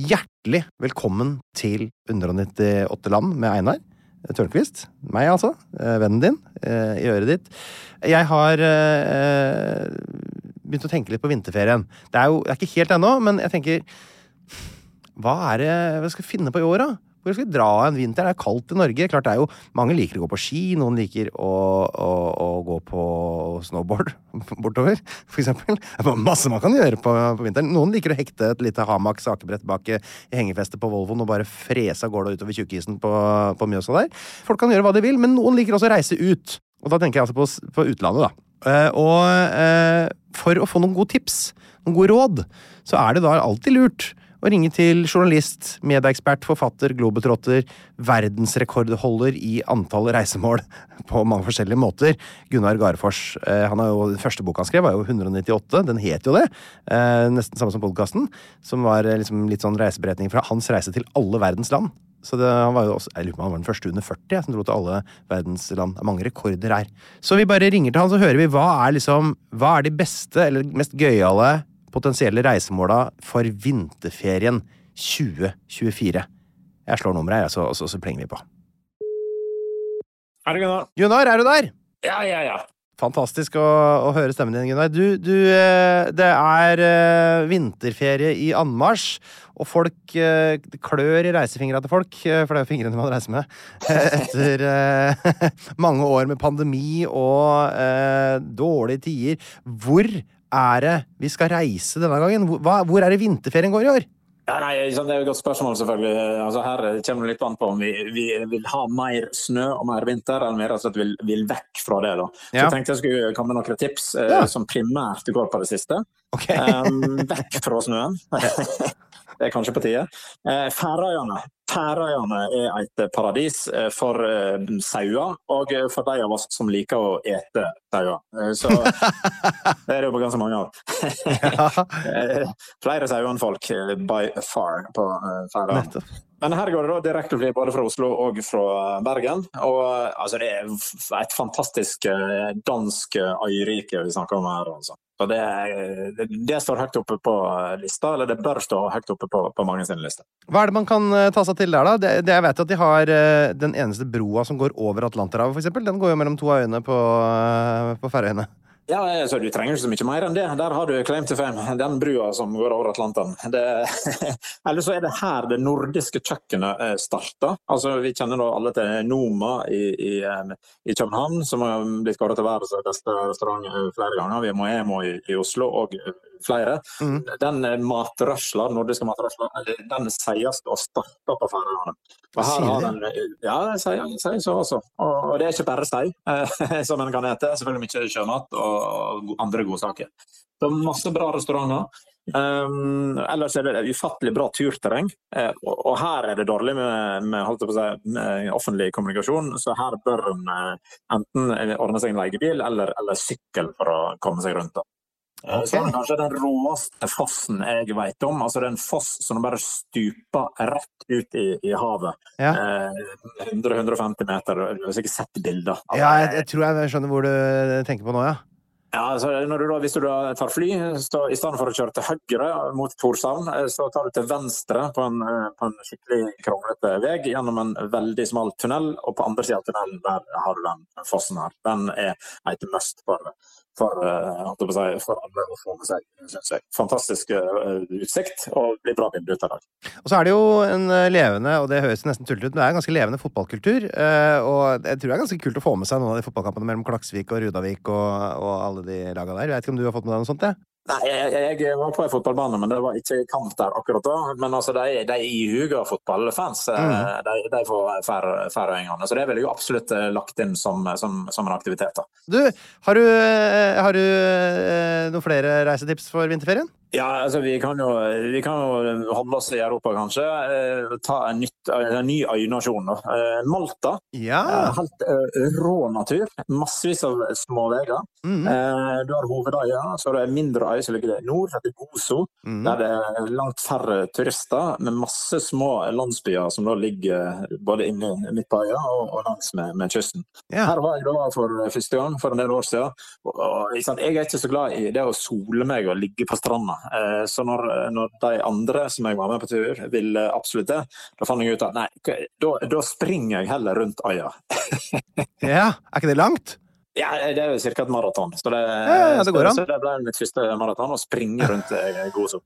Hjertelig velkommen til 198 land med Einar Tørnquist. Meg, altså. eh, Vennen din eh, i øret ditt. Jeg har eh, begynt å tenke litt på vinterferien. Det er jo det er ikke helt ennå, men jeg tenker Hva er det jeg skal finne på i år, da? Hvor skal vi dra en vinter? Det er kaldt i Norge. Klart det er jo, Mange liker å gå på ski, noen liker å, å, å gå på snowboard bortover, for eksempel. Det er masse man kan gjøre på, på vinteren. Noen liker å hekte et lite hamak sakebrett bak i hengefestet på Volvoen og bare frese av gårde utover tjukkisen på, på Mjøsa der. Folk kan gjøre hva de vil, men noen liker også å reise ut. Og da tenker jeg altså på, på utlandet, da. Uh, og uh, for å få noen gode tips, noen gode råd, så er det da alltid lurt å ringe til journalist, medieekspert, forfatter, globetrotter, verdensrekordholder i antall reisemål på mange forskjellige måter. Gunnar Garfors. Eh, han har jo, Den første boka han skrev, var jo 198. Den het jo det. Eh, nesten samme som podkasten. Som var eh, liksom litt sånn reiseberetning fra hans reise til alle verdens land. Så det, han var jo også, jeg lurer på han var den første under 40 jeg, som dro til alle verdens land. Det er mange rekorder her. Så vi bare ringer til han, så hører vi hva er liksom Hva er de beste eller mest gøyale potensielle reisemåla for vinterferien 2024? Jeg slår nummeret, her, så, så, så plenger vi på. Er det Gunnar? Gunnar, er du der? Ja, ja, ja. Fantastisk å, å høre stemmen din, Gunnar. Du, du eh, Det er eh, vinterferie i anmarsj, og folk eh, klør i reisefingra til folk, for det er jo fingrene man reiser med, etter mange år med pandemi og dårlige tider. Hvor er det vi skal reise denne gangen? Hva, hvor er det vinterferien går i år? Ja, nei, Det er et godt spørsmål, selvfølgelig. Altså, her kommer det litt an på om vi, vi vil ha mer snø og mer vinter, eller om vi at vi vil, vil vekk fra det. da. Så Ja. jeg tenkte jeg skulle komme med noen tips eh, Ja. som primært går på det siste. Okay. Um, vekk fra snøen. det er kanskje på tide. Eh, Færøyene. Færøyene er et paradis eh, for eh, sauer, og for de av oss som liker å ete sauer. Så det er det jo ganske mange av. Flere sauer enn folk, by far, på Færøyene. Men her går det da direktefly både fra Oslo og fra Bergen. Og altså, det er et fantastisk dansk øyrike vi snakker om her. Altså. Så det, det, det står høyt oppe på lista, eller det bør stå høyt oppe på, på mange sine lister. Hva er det man kan eh, ta seg til der, da? Det, det jeg vet at de har eh, den eneste broa som går over Atlanterhavet, eksempel. Den går jo mellom to av øyene på, eh, på Færøyene. Ja, så Du trenger ikke så mye mer enn det. Der har du claim to fame. Den brua som går over Atlanteren. Det, eller så er det her det nordiske kjøkkenet eh, starta. Altså, vi kjenner da alle til Noma i, i, eh, i København, som har blitt kåret til verdens beste restaurant eh, flere ganger. Vi har Moemo i, i Oslo og eh, flere. Mm. Den eh, matrørsla, nordiske matrørsla, eh, den sies å starte på Færøyene. Og her har den, eh, ja, sier, sier så også. Og, og det er ikke bare sei eh, som en kan ete. Selvfølgelig mye sjømat og, og andre godsaker. Så masse bra restauranter. Um, ellers er det ufattelig bra turterreng. Uh, og, og, her er det dårlig med, med, si, med offentlig kommunikasjon, så her bør en uh, enten ordne seg en leiebil eller, eller sykkel for å komme seg rundt. da. Okay. Så er det kanskje den råeste fossen jeg vet om. altså Det er en foss som bare stuper rett ut i, i havet. Ja. Eh, 100-150 meter. Du har sikkert sett bilder. Ja, jeg, jeg, tror jeg skjønner hvor du tenker på nå, ja. Ja, altså, du da, Hvis du da tar fly, så i stedet for å kjøre til høyre mot Torshavn, eh, så tar du til venstre på en, eh, på en skikkelig kronglete vei gjennom en veldig smal tunnel, og på andre siden av tunnelen der har du den fossen her. Den er et must for for, si, for alle å få med seg, syns jeg. Fantastisk uh, utsikt og blir bra bilde ut av dag. Og så er det jo en eh, levende, og det høres nesten tullete ut, men det er en ganske levende fotballkultur. Og jeg tror det er ganske kult å få med seg noen av de fotballkampene mellom Klaksvik og Rudavik og, og alle de laga der. Jeg vet ikke om du har fått med deg noe sånt? det? Nei, jeg, jeg, var på en fotballbane, men det var ikke kamp der akkurat da. Men altså, de, de ihuga fotballfans, mm. de, de, får færøyingene. Så det ville jeg jo absolutt lagt inn som, som, som en aktivitet. da. Du, har du, har du noen flere reisetips for vinterferien? Ja, altså vi kan, jo, vi kan jo holde oss i Europa, kanskje. Eh, ta en, nytt, en ny øynasjon. Eh, Malta. Ja. Eh, helt rå natur. Massevis av små veier. Mm. Du har hovedøya, så det er mindre øyer som ligger i nord, heter Gozo. Mm. Der det er langt færre turister, med masse små landsbyer som da ligger både inne midt på øya og, og langs med, med kysten. Ja. Her var jeg da for første gang for en del år siden. Og, og, jeg er ikke så glad i det å sole meg og ligge på stranda. Eh, så når, når, de andre som jeg var med på tur, ville absolutt det, da fant jeg ut at nei, da, da springer jeg heller rundt øya. ja, er ikke det langt? Ja, det er jo ca. et maraton. Så det, ja, det, går an. Så det ble mitt første maraton, å springe rundt eh, Gozo.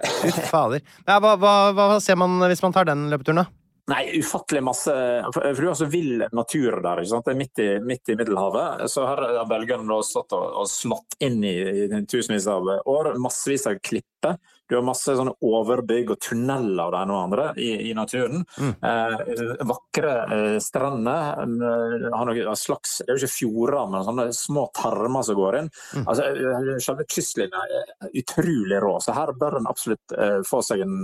Fy fader. Ja, hva, hva, hva, ser man hvis man tar den løpeturen, da? Nei, ufattelig masse For du har så vill natur der. ikke sant? Det er midt i, midt i Middelhavet. Så her har bølgene stått og, og slått inn i, i tusenvis av år. Massevis av klipper. Du har masse sånne overbygg og tunneler og det ene og andre i, i naturen. Mm. Eh, vakre eh, strender. Eh, har noe slags, det er jo ikke fjorder, men sånne små tarmer som går inn. Mm. Altså, eh, Selve kystlinja er utrolig rå, så her bør en absolutt eh, få seg en,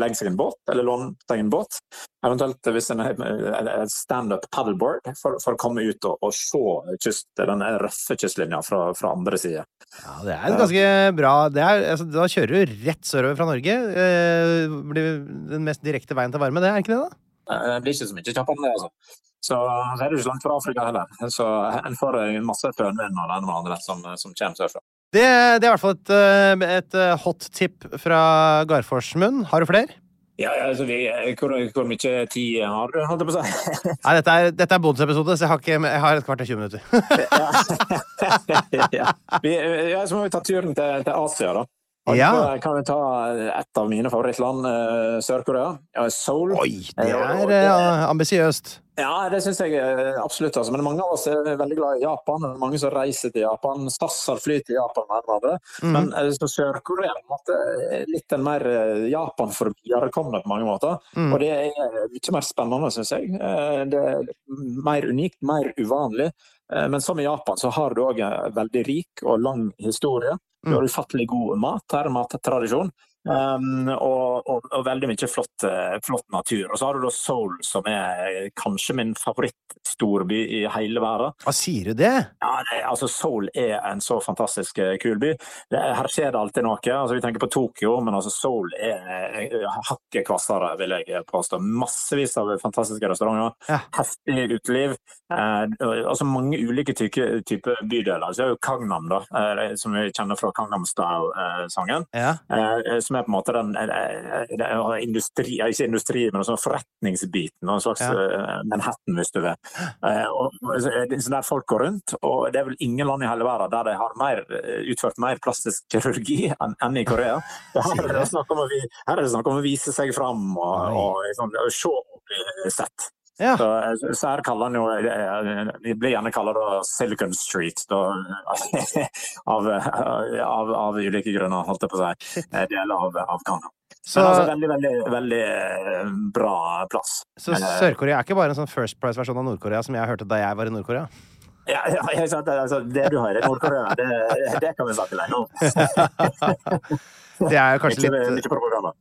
legge seg en båt, eller låne seg en båt. Eventuelt hvis en har standup paddleboard for, for, å komme ut og, og se kyst, den røffe kystlinja fra, fra andre side. Ja, det er ganske bra. Er, altså, da kjører du rett sørover fra Norge. Eh, blir den mest direkte veien til varme, det er ikke det, da? Det blir ikke så mye kjappere enn det, altså. Så er det ikke langt fra Afrika heller. Så en får masse fønvind og det ene og andre som, som kommer sørfra. Det, det, er i hvert fall et, eh, et eh, hot tip fra Garfors munn. Har du flere? Ja, altså vi, hvor, hvor, mye tid har du, holdt jeg på å si? Nei, dette er, dette er bonusepisode, så jeg har, ikke, jeg har et kvarter 20 minutter. ja. ja. Vi, ja, så må vi ta turen til, til Asia, da. Ja. Kan vi ta et av mine favorittland, eh, Sør-Korea? Seoul. Oi, det er er ambisiøst. Ja, det syns jeg absolutt. Altså. Men mange av oss er veldig glad i Japan. Er mange som reiser til Japan. SAS har fly til Japan hverandre. Mm. Men Sør-Korea er litt en mer Japan for viderekomne på mange måter. Mm. Og det er mye mer spennende, syns jeg. Det er mer unikt, mer uvanlig. Men som i Japan så har du òg en veldig rik og lang historie. Du har ufattelig god mat her, mattradisjon. Um, og, og, og, veldig mye flott, eh, flott, natur. Og så har du da Seoul, som er kanskje min favorittstorby i hele verden. Hva sier du det? Ja, det, altså Seoul er en så fantastisk eh, kul by. Det, her skjer det alltid noe. Altså, vi tenker på Tokyo, men altså Seoul er hakket kvassere, vil jeg påstå. Massevis av fantastiske restauranter. Ja. Heftig uteliv. Eh, altså mange ulike typer type bydeler. Så er jo Kagnam, da, eh, som vi kjenner fra Kagnam Style-sangen. Ja. Eh, som er på en måte den den eh, industri, ikke industri, men sånn forretningsbiten. En slags ja. Eh, Manhattan, hvis du vil. Og, så der folk går rundt, og det er vel ingen land i hele verden der de har mer, utført mer plastisk kirurgi enn, enn i Korea. Her er, det snakk om å, her er det snakk om å vise seg fram og, og, og, og se og bli sett. Ja. Så, så, her kaller han jo Vi blir gjerne kalt Silicon Street da, av, av, av, ulike grunner, holdt jeg på å si. Deler av, av Canada. Så, Men altså veldig, veldig, veldig eh, bra plass. Så Sør-Korea er ikke bare en sånn First Price-versjon av Nord-Korea som jeg hørte da jeg var i Nord-Korea? Ja, ja, jeg sa at, altså, det du har i Nord-Korea, det, det kan vi snakke lenge om. Det er kanskje litt mye propaganda.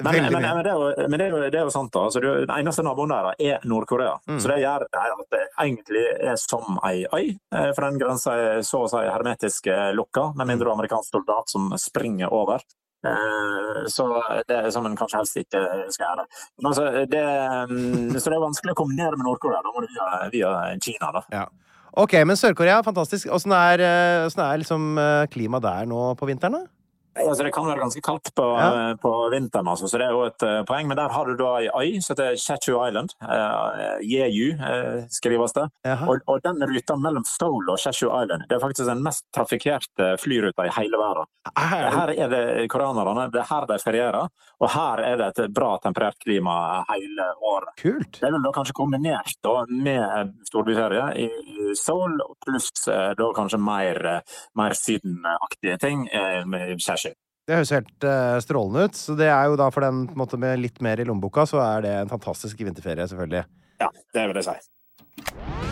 Men, men, men, det er jo, men det er jo, det er jo sant, da. Altså, den eneste naboen der er Nord-Korea. Mm. Så det gjør det at det egentlig er som ei øy. eh, For den grensa er så å si hermetisk eh, lukka, med mindre er amerikansk soldat som springer over. Eh, Så det er som en kanskje helst ikke skal gjøre. Men altså, det, mm, så det er vanskelig å kombinere med Nord-Korea. Via, via Kina, da. Ja. Ok, men Sør-Korea, fantastisk. Åssen er, eh, er liksom eh, klimaet der nå på vinteren, da? Altså, det kan være ganske kaldt på, Ja. på vinteren, altså, så det er jo et uh, poeng. Men der har du da ei øy som heter Chechu Island. Uh, Jeju eh, skrives det. Og, og den ruta mellom Seoul og Chechu Island det er faktisk den mest trafikkerte flyruta i hele verden. Er Her er det koreanerne, det er her de ferierer, og her er det et bra temperert klima hele året. Kult. Det er vel da kanskje kombinert da med storbyferie i Seoul, pluss da kanskje mer, mer sydenaktige ting med Chechu. Det høres helt uh, strålende ut. Så det er jo da for den måte, med litt mer i lommeboka, så er det en fantastisk vinterferie, selvfølgelig. Ja, det vil jeg si.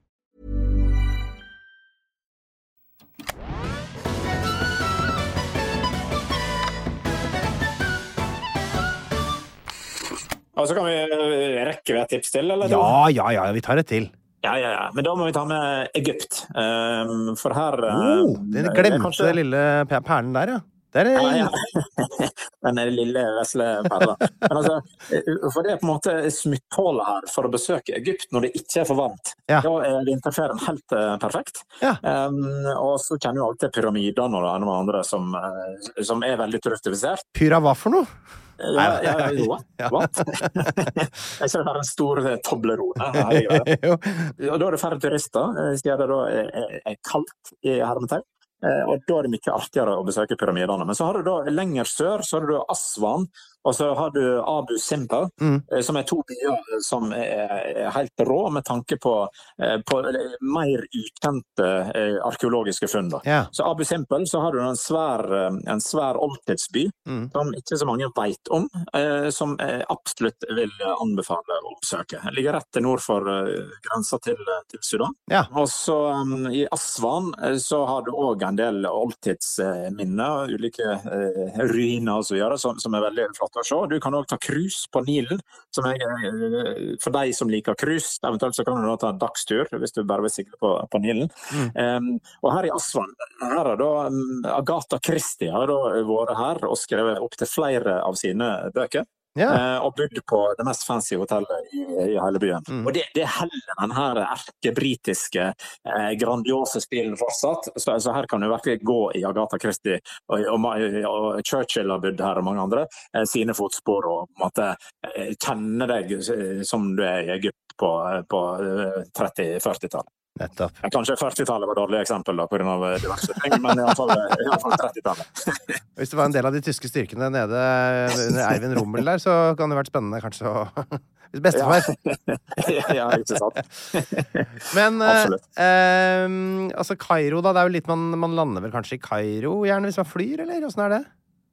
Og så kan vi eh, rekke et tips til, eller? Ja, ja, ja, vi tar et til. Ja, ja, ja. Men da må vi ta med Egypt. Um, for her eh, Oh, den glemte kanskje- lille perlen der, ja. Der er Ja, ja. Den lille vesle perla. Men altså, for det er på en måte smutthullet her for å besøke Egypt når det ikke er for varmt. Ja. Da er vinterferien helt eh, perfekt. Ja. Um, og så kjenner jo alltid pyramidene og det ene med andre som, eh, som er veldig turistifisert. Pyra hva for noe? Ja, ja, ja, what? What? ser ikke det bare en stor eh, Toblerone? Og da er det færre turister, eh, siden det da er kaldt i hermetegn. Eh, Og da er det mye artigere å besøke pyramidene. Men så har du da lenger sør så har du Aswan, og så har du Abu Simbel, Mm. eh, som er to byer som er helt rå med tanke på, eh, på mer ukjente eh, arkeologiske funn. Ja. Så Abu Simbel så har du en svær, en svær oldtidsby Mm. som ikke så mange vet om, som jeg absolutt vil anbefale å oppsøke. Den ligger rett til nord for grensa til, til Sudan. Yeah. Og så um, I Aswan så har du òg en del oldtidsminner, ulike ruiner osv., som, som er veldig flotte å se. Du kan òg ta cruise på Nilen. Som er, eh, for de som liker cruise, eventuelt så kan du ta en dagstur hvis du bare vil sikre på, på Nilen. Um, og her i Aswan her har da um, Agatha Christie har da vært her og skrevet opptil flere av sine bøker. Ja. Eh, og bodd på det mest fancy hotellet i, i hele byen. Mm. Og det, det heller den her erkebritiske, eh, grandiose stilen fortsatt. Så, så her kan du virkelig gå i Agatha Christie, og, og, og Churchill har bodd her, og mange andre, eh, sine fotspor, og måtte eh, kjenne deg eh, som du er i Egypt på, på eh, 30-40-tallet. Nettopp. Kanskje 40-tallet var et dårlig eksempel da, pga. diverse ting, men iallfall 30-tallet. Hvis det var en del av de tyske styrkene nede under Eivind Rommel der, så kan det vært spennende kanskje å Hvis bestefar. Ja. ja, ikke sant? Men eh, eh, altså Kairo, da. Det er jo litt man, man lander vel kanskje i Kairo gjerne hvis man flyr, eller åssen er det?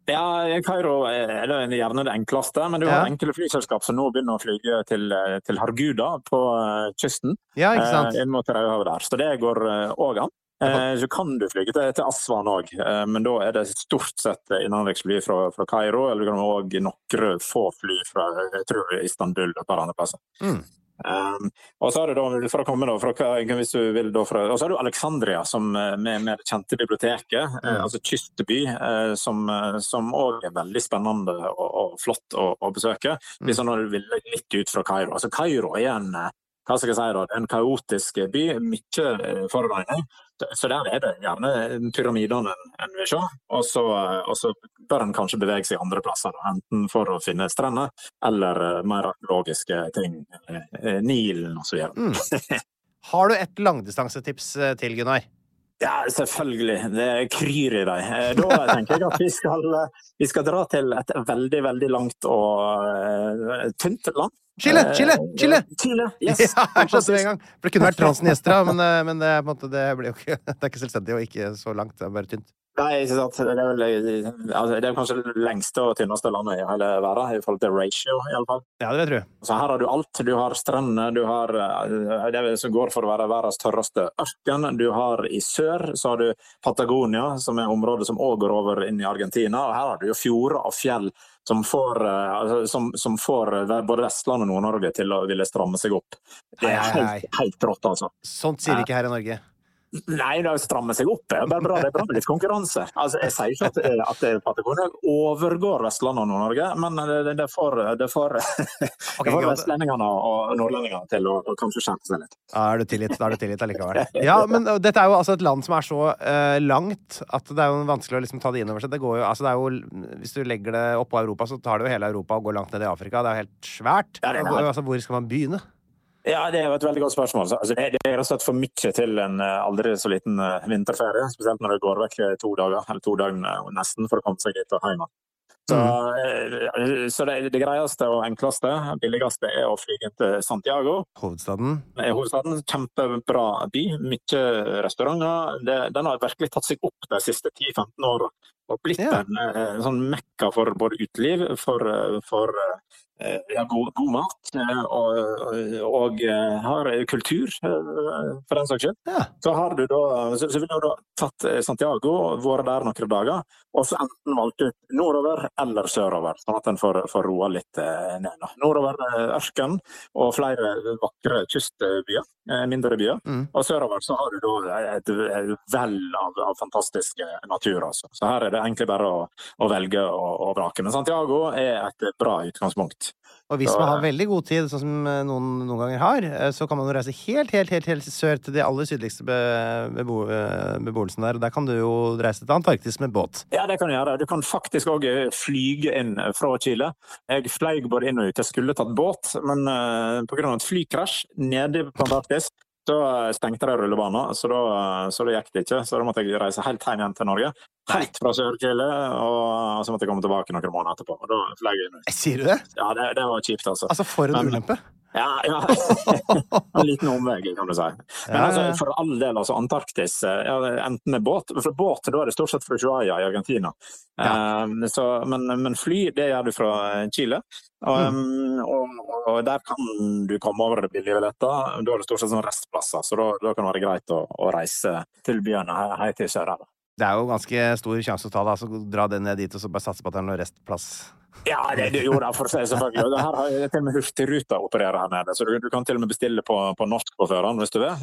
Ja, Kairo er det gjerne det enkleste, men du Ja. enkle flyselskap som nå begynner å flyge til, til Harguda på eh, kysten. Ja, ikke sant? eh, inn mot Rødehavet der. Så det går òg an. Eh, Så kan du flyge til, til Aswan òg, men da er det stort sett innenriksfly fra, fra Kairo. Eller du kan òg noen få fly fra jeg tror Istanbul og et par andre plasser. Mm. Um, og så har du da, for å komme da, fra, hvis du vil da fra, og så har du Alexandria som, er med, med det kjente biblioteket, Mm. eh, altså kystby, eh, som eh, som også er veldig spennende og, og flott å, å besøke. Mm. Du vil litt ut fra Kairo. Altså Kairo er en eh, hva skal jeg si da, en kaotisk by, mye eh, forurensning. Så- der er det gjerne pyramidene en, vil se. Og så, og så bør en kanskje bevege seg andre plasser, enten for å finne strender eller eh, mer arkeologiske ting. eh, Nilen osv. Mm. Har du et langdistansetips til, Gunnar? Ja, selvfølgelig. Det kryr i deg. Eh, Da tenker jeg at vi skal, vi skal dra til et veldig, veldig langt og uh, tynt land. Chile! Eh, Chile! Chile! Chile, yes. Ja, jeg skjønte det en gang. For det kunne vært Transen men, Estra, men det, er på en måte, det, blir jo ikke, det er ikke selvstendig og ikke så langt. Det er bare tynt. Nei. Det er, vel, altså, det er kanskje det lengste og tynneste landet i hele verden, i forhold til ratio, i alle fall. Ja, det tror jeg. Så her har du alt. Du har strendene, du har eh, det som går for å være verdens tørreste ørken. Du har i sør så har du Patagonia, som er området som òg går over inn i Argentina. Og her har du jo fjorder og fjell som får, eh, altså, som, som får eh, både Vestland og Nord-Norge til å ville stramme seg opp. Det er helt, helt rått, altså. Sånt sier de ikke her i Norge. Nei, det strammer seg opp er bra. Det er bra litt konkurranse. Altså, jeg sier ikke at, at Patagonia overgår Vestlandet og Nord-Norge, men det, det får, det får, okay, får vestlendingene og nordlendingene til å, kanskje skjerpe seg litt. Da er du tilgitt, da er du tilgitt allikevel. Ja, men dette er jo altså et land som er så uh, langt at det er jo vanskelig å liksom ta det inn over seg. Det går jo, altså det er jo, hvis du legger det oppå Europa, så tar det jo hele Europa og går langt ned i Afrika. Det er jo helt svært. Ja, det er det. Altså, hvor skal man begynne? Ja, Det er jo et veldig godt spørsmål. Altså, det, det er rett og slett for mye til en eh, aldri så liten eh, vinterferie. Spesielt når det går vekk eh, to dager, eller to døgn nesten, for å komme seg dit og hjem. Så, mm. så det, det greieste og enkleste, billigste, er å fly til Santiago. Hovedstaden. hovedstaden. Kjempebra by. Mye restauranter. Det, den har virkelig tatt seg opp de siste 10-15 åra. Og blitt Ja. en, eh, en sånn mekka for både uteliv, for, eh, for eh, ja, god, god mat og, og har kultur, for den saks skyld. Ja. Så har du da, så, så ville du da tatt Santiago, vært der noen dager, og så enten valgt ut nordover eller sørover, sånn at en får, får roa litt ned. Nordover ørken og flere vakre kystbyer, mindre byer. Mm. Og sørover så har du da et, et vell av, av fantastisk natur. Altså. Så her er det egentlig bare å, å velge og, vrake. Men Santiago er et bra utgangspunkt. Og hvis Så, man har eh, veldig god tid, sånn som eh, noen noen ganger har, eh, så kan man jo reise helt, helt, helt, helt sør til de aller sydligste be bebo beboelsen der. Og der kan du jo reise til Antarktis med båt. Ja, det kan du gjøre. Du kan faktisk òg flyge inn fra Chile. Jeg fløy både inn og ut. Jeg skulle tatt båt, men uh, pga. et flykrasj nede på Antarktis, så eh, stengte de rullebanen, så da, så da gikk det ikke. Så da måtte jeg reise helt hjem igjen til Norge. Helt fra Sør-Chile, og så måtte jeg komme tilbake noen måneder etterpå. Og da fløy jeg inn. Sier du det? Ja, det, det var kjipt, altså. Altså, for en Men- ulempe. Ja, ja. en liten omvei, kan du si. Men altså, ja, ja. for all del, altså Antarktis, eh, ja, enten med båt For båt, da er det stort sett fra Ushuaia i Argentina. Eh, så, men, men fly, det gjør du fra Chile. Og, Mm. og, og der kan du komme over det billige billetter. Da er det stort sett sånn restplasser, så da, da kan det være greit å, å reise til byene her, her til sør. her. Det er jo ganske stor sjanse å ta det. Altså, dra den ned dit og så bare satse på at det er noe restplass. Ja, det, det gjorde jeg for å si selvfølgelig. Det her har jeg til og med Hurtigruta opererer her nede, så du, du kan til og med bestille på, på norsk på førhånd hvis du vil.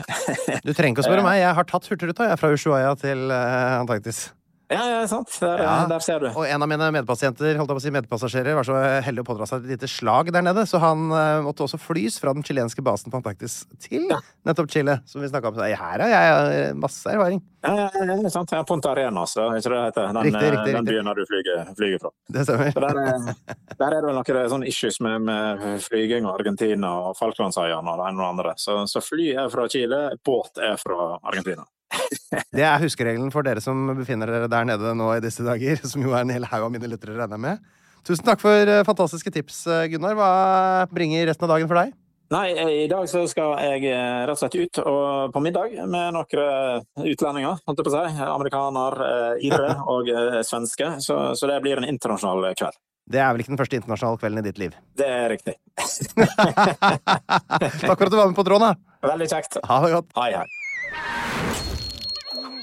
Du trenger ikke å spørre meg. Jeg har tatt Hurtigruta jeg, fra Ushuaia til eh, Antarktis. Ja, ja, sant. Der, Ja. der ser du. Og en av mine medpasienter, holdt jeg på å si medpassasjerer, var så heldig å pådra seg et lite slag der nede, så han uh, måtte også flys fra den chilenske basen på Antarktis til nettopp Chile, som vi snakka om. Så her har jeg eh, masse erfaring. Ja, ja, ja, ja, sant. Ja, Ponta Arena, så ikke det heter? Den, Riktig, eh, riktig, den byen der du flyger, flyger fra. Det stemmer. Så der, er, der er det noen sånne issues med, med flyging og Argentina og Falklandsøyene og det ene og det andre. Så, så fly er fra Chile, båt er fra Argentina. Det er huskeregelen for dere som befinner dere der nede nå i disse dager, som jo er en hel haug av mine lyttere, regner jeg med. Tusen takk for eh, fantastiske tips, eh, Gunnar. Hva bringer resten av dagen for deg? Nei, eh, i dag så skal jeg rett og slett ut og, på middag med noen utlendinger, holdt jeg på å si. Amerikaner, irre og svenske. Så, så det blir en internasjonal kveld. Det er vel ikke den første internasjonale kvelden i ditt liv. Det er riktig. Takk for at du var med på tråden, da. Veldig kjekt. Ha det godt. Hei, hei.